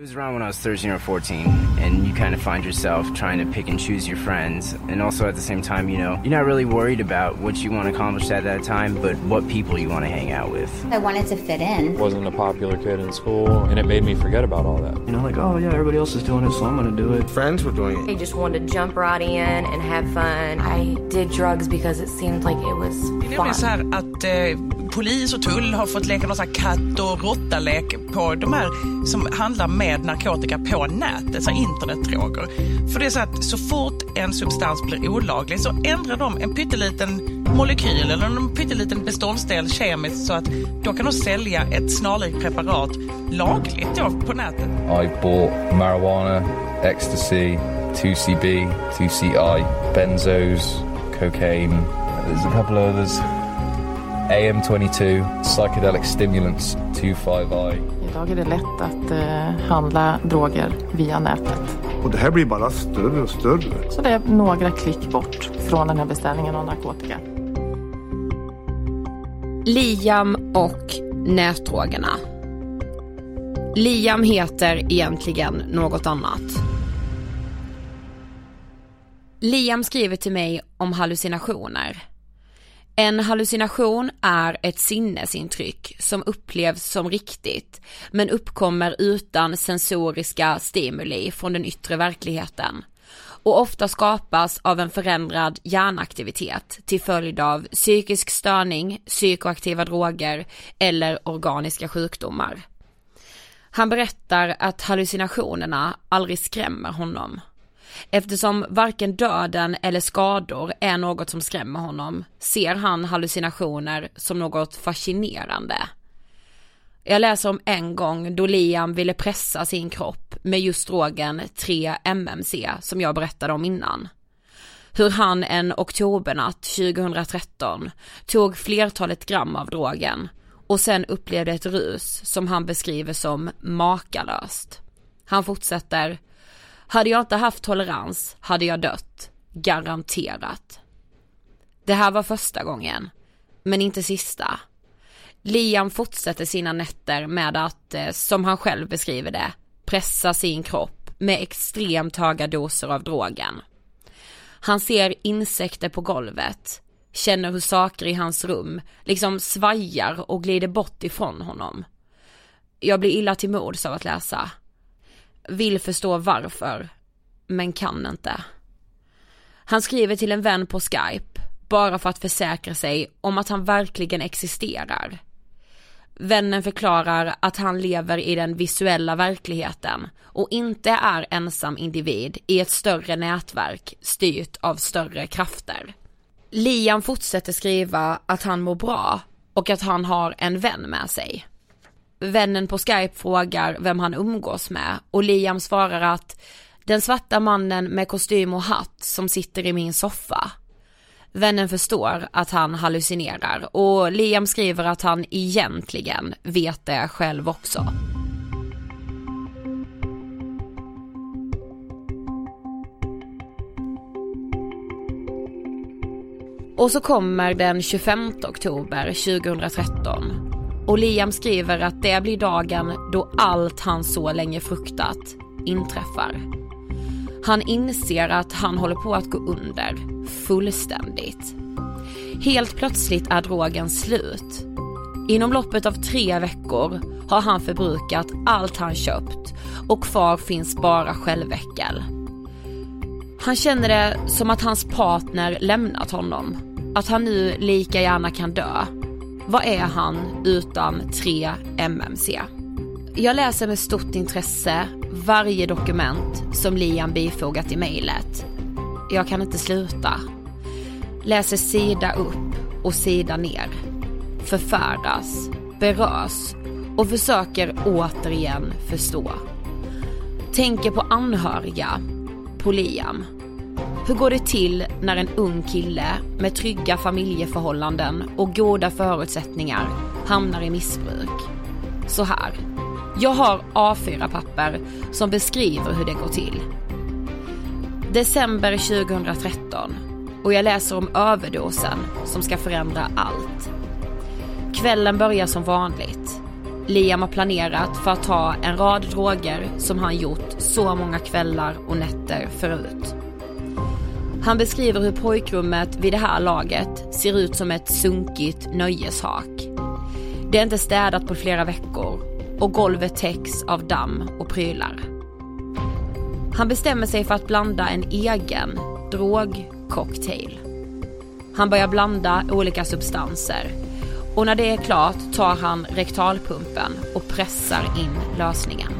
It was around when I was 13 or 14, and you kind of find yourself trying to pick and choose your friends. And also at the same time, you know, you're not really worried about what you want to accomplish at that time, but what people you want to hang out with. I wanted to fit in. Wasn't a popular kid in school, and it made me forget about all that. You know, like, oh yeah, everybody else is doing it, so I'm gonna do it. Friends were doing it. I just wanted to jump right in and have fun. I did drugs because it seemed like it was fun. Det är så här att eh, polis och tull har fått leka någon sån här katt och råtta-lek på de här som handlar med med narkotika på nätet, så internetdroger. För det är så att så fort en substans blir olaglig så ändrar de en pytteliten molekyl eller en pytteliten beståndsdel kemiskt så att då kan de sälja ett snarlikt preparat lagligt då på nätet. I bought marijuana, ecstasy, 2CB, 2CI, benzos, cocaine. There's a couple of others. AM22, psychedelic stimulants, 25i. Idag är det lätt att eh, handla droger via nätet. Och det här blir bara större och större. Så det är några klick bort från den här beställningen av narkotika. Liam och nätdrogerna. Liam heter egentligen något annat. Liam skriver till mig om hallucinationer. En hallucination är ett sinnesintryck som upplevs som riktigt men uppkommer utan sensoriska stimuli från den yttre verkligheten och ofta skapas av en förändrad hjärnaktivitet till följd av psykisk störning, psykoaktiva droger eller organiska sjukdomar. Han berättar att hallucinationerna aldrig skrämmer honom. Eftersom varken döden eller skador är något som skrämmer honom ser han hallucinationer som något fascinerande. Jag läser om en gång då Liam ville pressa sin kropp med just drogen 3-MMC som jag berättade om innan. Hur han en oktobernatt 2013 tog flertalet gram av drogen och sen upplevde ett rus som han beskriver som makalöst. Han fortsätter hade jag inte haft tolerans hade jag dött. Garanterat. Det här var första gången. Men inte sista. Liam fortsätter sina nätter med att, eh, som han själv beskriver det, pressa sin kropp med extremt höga doser av drogen. Han ser insekter på golvet, känner hur saker i hans rum liksom svajar och glider bort ifrån honom. Jag blir illa till mods av att läsa vill förstå varför, men kan inte. Han skriver till en vän på Skype, bara för att försäkra sig om att han verkligen existerar. Vännen förklarar att han lever i den visuella verkligheten och inte är ensam individ i ett större nätverk styrt av större krafter. Liam fortsätter skriva att han mår bra och att han har en vän med sig. Vännen på Skype frågar vem han umgås med och Liam svarar att den svarta mannen med kostym och hatt som sitter i min soffa. Vännen förstår att han hallucinerar och Liam skriver att han egentligen vet det själv också. Och så kommer den 25 oktober 2013 och Liam skriver att det blir dagen då allt han så länge fruktat inträffar. Han inser att han håller på att gå under, fullständigt. Helt plötsligt är drogen slut. Inom loppet av tre veckor har han förbrukat allt han köpt och kvar finns bara självveckel. Han känner det som att hans partner lämnat honom. Att han nu lika gärna kan dö vad är han utan 3 MMC? Jag läser med stort intresse varje dokument som Liam bifogat i mejlet. Jag kan inte sluta. Läser sida upp och sida ner. Förfärdas, berörs och försöker återigen förstå. tänker på anhöriga, på Liam. Hur går det till när en ung kille med trygga familjeförhållanden och goda förutsättningar hamnar i missbruk? Så här. Jag har A4-papper som beskriver hur det går till. December 2013 och jag läser om överdosen som ska förändra allt. Kvällen börjar som vanligt. Liam har planerat för att ta en rad droger som han gjort så många kvällar och nätter förut. Han beskriver hur pojkrummet vid det här laget ser ut som ett sunkigt nöjeshak. Det är inte städat på flera veckor och golvet täcks av damm och prylar. Han bestämmer sig för att blanda en egen drogcocktail. Han börjar blanda olika substanser och när det är klart tar han rektalpumpen och pressar in lösningen.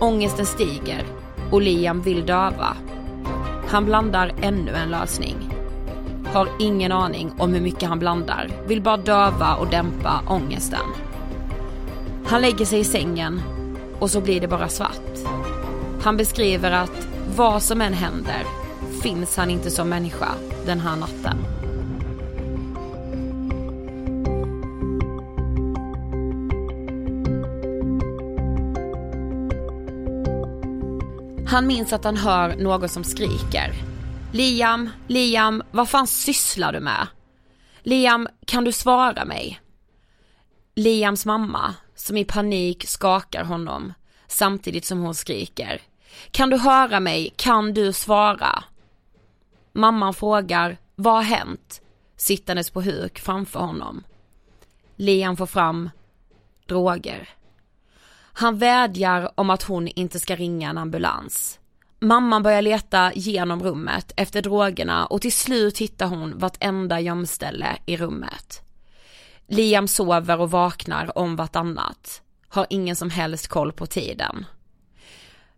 Ångesten stiger och Liam vill döva. Han blandar ännu en lösning. Har ingen aning om hur mycket han blandar, vill bara döva och dämpa ångesten. Han lägger sig i sängen och så blir det bara svart. Han beskriver att vad som än händer finns han inte som människa den här natten. Han minns att han hör någon som skriker. Liam, Liam, vad fan sysslar du med? Liam, kan du svara mig? Liams mamma, som i panik skakar honom, samtidigt som hon skriker. Kan du höra mig? Kan du svara? Mamman frågar, vad har hänt? Sittandes på huk framför honom. Liam får fram droger. Han vädjar om att hon inte ska ringa en ambulans. Mamman börjar leta genom rummet efter drogerna och till slut hittar hon vartenda gömställe i rummet. Liam sover och vaknar om vartannat. Har ingen som helst koll på tiden.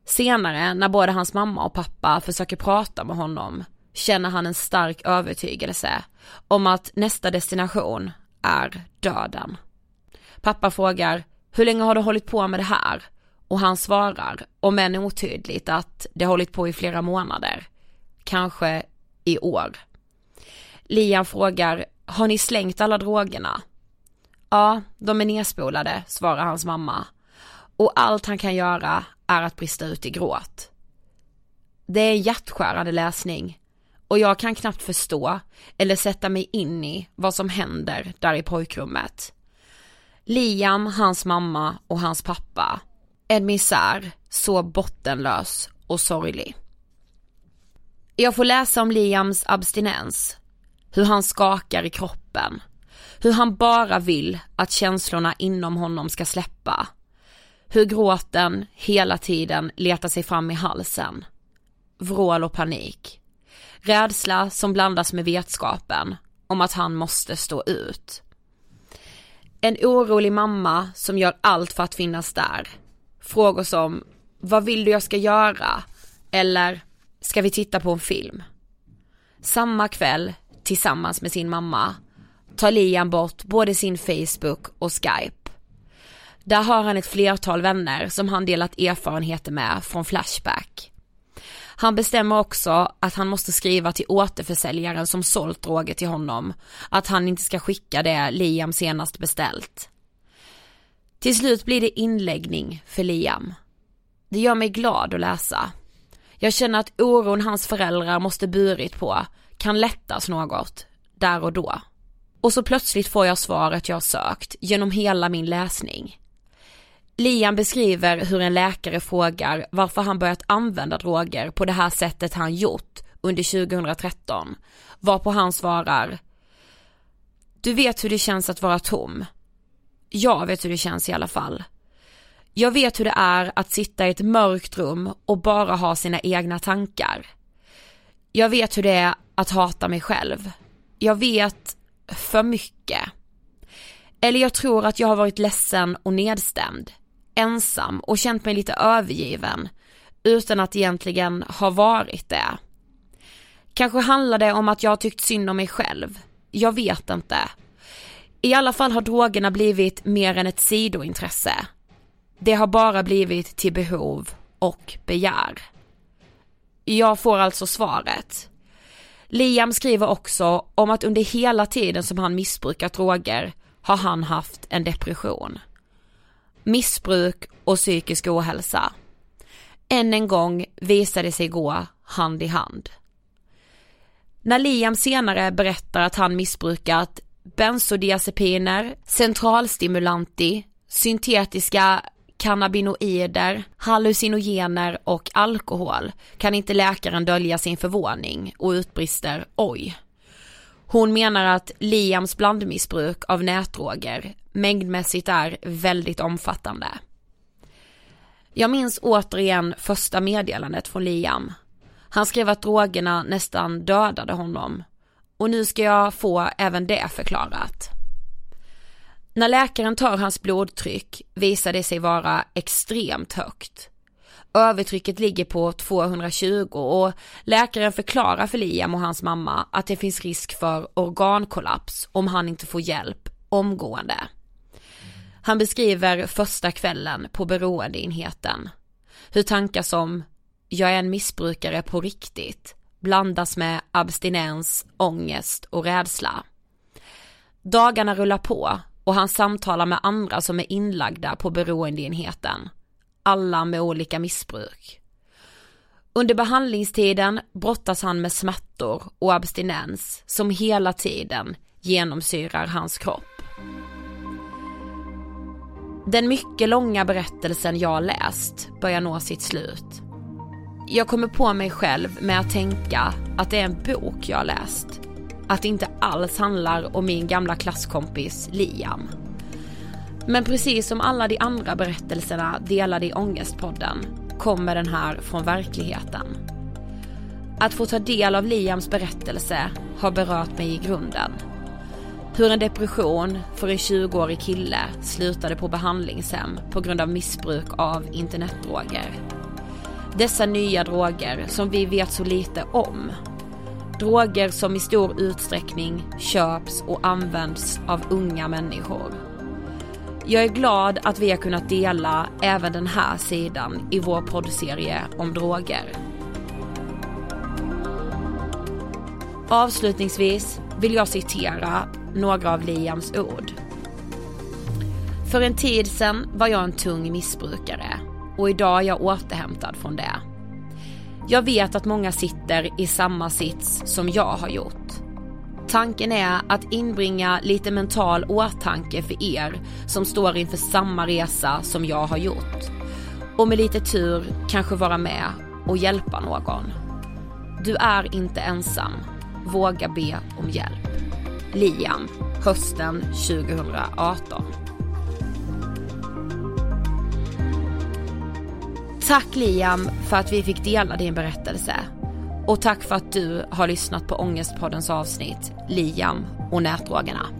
Senare, när både hans mamma och pappa försöker prata med honom, känner han en stark övertygelse om att nästa destination är döden. Pappa frågar, hur länge har du hållit på med det här? Och han svarar, om än otydligt, att det har hållit på i flera månader. Kanske i år. Liam frågar, har ni slängt alla drogerna? Ja, de är nedspolade, svarar hans mamma. Och allt han kan göra är att brista ut i gråt. Det är hjärtskärande läsning och jag kan knappt förstå eller sätta mig in i vad som händer där i pojkrummet. Liam, hans mamma och hans pappa. En misär så bottenlös och sorglig. Jag får läsa om Liams abstinens, hur han skakar i kroppen, hur han bara vill att känslorna inom honom ska släppa. Hur gråten hela tiden letar sig fram i halsen. Vrål och panik. Rädsla som blandas med vetskapen om att han måste stå ut. En orolig mamma som gör allt för att finnas där. Frågor som, vad vill du jag ska göra? Eller, ska vi titta på en film? Samma kväll, tillsammans med sin mamma, tar Liam bort både sin Facebook och Skype. Där har han ett flertal vänner som han delat erfarenheter med från Flashback. Han bestämmer också att han måste skriva till återförsäljaren som sålt droger till honom att han inte ska skicka det Liam senast beställt. Till slut blir det inläggning för Liam. Det gör mig glad att läsa. Jag känner att oron hans föräldrar måste burit på kan lättas något, där och då. Och så plötsligt får jag svaret jag sökt genom hela min läsning. Liam beskriver hur en läkare frågar varför han börjat använda droger på det här sättet han gjort under 2013, varpå han svarar Du vet hur det känns att vara tom. Jag vet hur det känns i alla fall. Jag vet hur det är att sitta i ett mörkt rum och bara ha sina egna tankar. Jag vet hur det är att hata mig själv. Jag vet för mycket. Eller jag tror att jag har varit ledsen och nedstämd ensam och känt mig lite övergiven utan att egentligen ha varit det. Kanske handlar det om att jag har tyckt synd om mig själv. Jag vet inte. I alla fall har drogerna blivit mer än ett sidointresse. Det har bara blivit till behov och begär. Jag får alltså svaret. Liam skriver också om att under hela tiden som han missbrukat droger har han haft en depression. Missbruk och psykisk ohälsa. Än en gång visade det sig gå hand i hand. När Liam senare berättar att han missbrukat bensodiazepiner, centralstimulanti, syntetiska cannabinoider, hallucinogener och alkohol kan inte läkaren dölja sin förvåning och utbrister oj. Hon menar att Liams blandmissbruk av nätdroger mängdmässigt är väldigt omfattande. Jag minns återigen första meddelandet från Liam. Han skrev att drogerna nästan dödade honom. Och nu ska jag få även det förklarat. När läkaren tar hans blodtryck visar det sig vara extremt högt. Övertrycket ligger på 220 och läkaren förklarar för Liam och hans mamma att det finns risk för organkollaps om han inte får hjälp omgående. Han beskriver första kvällen på beroendeenheten. Hur tankar som jag är en missbrukare på riktigt blandas med abstinens, ångest och rädsla. Dagarna rullar på och han samtalar med andra som är inlagda på beroendeenheten. Alla med olika missbruk. Under behandlingstiden brottas han med smärtor och abstinens som hela tiden genomsyrar hans kropp. Den mycket långa berättelsen jag läst börjar nå sitt slut. Jag kommer på mig själv med att tänka att det är en bok jag läst. Att det inte alls handlar om min gamla klasskompis Liam. Men precis som alla de andra berättelserna delade i Ångestpodden kommer den här från verkligheten. Att få ta del av Liams berättelse har berört mig i grunden. Hur en depression för en 20-årig kille slutade på behandlingshem på grund av missbruk av internetdroger. Dessa nya droger som vi vet så lite om. Droger som i stor utsträckning köps och används av unga människor. Jag är glad att vi har kunnat dela även den här sidan i vår poddserie om droger. Avslutningsvis vill jag citera några av Liams ord. För en tid sedan var jag en tung missbrukare och idag är jag återhämtad från det. Jag vet att många sitter i samma sits som jag har gjort. Tanken är att inbringa lite mental åtanke för er som står inför samma resa som jag har gjort. Och med lite tur kanske vara med och hjälpa någon. Du är inte ensam. Våga be om hjälp. Liam, hösten 2018. Tack Liam för att vi fick dela din berättelse. Och tack för att du har lyssnat på Ångestpoddens avsnitt Liam och nätdrogerna.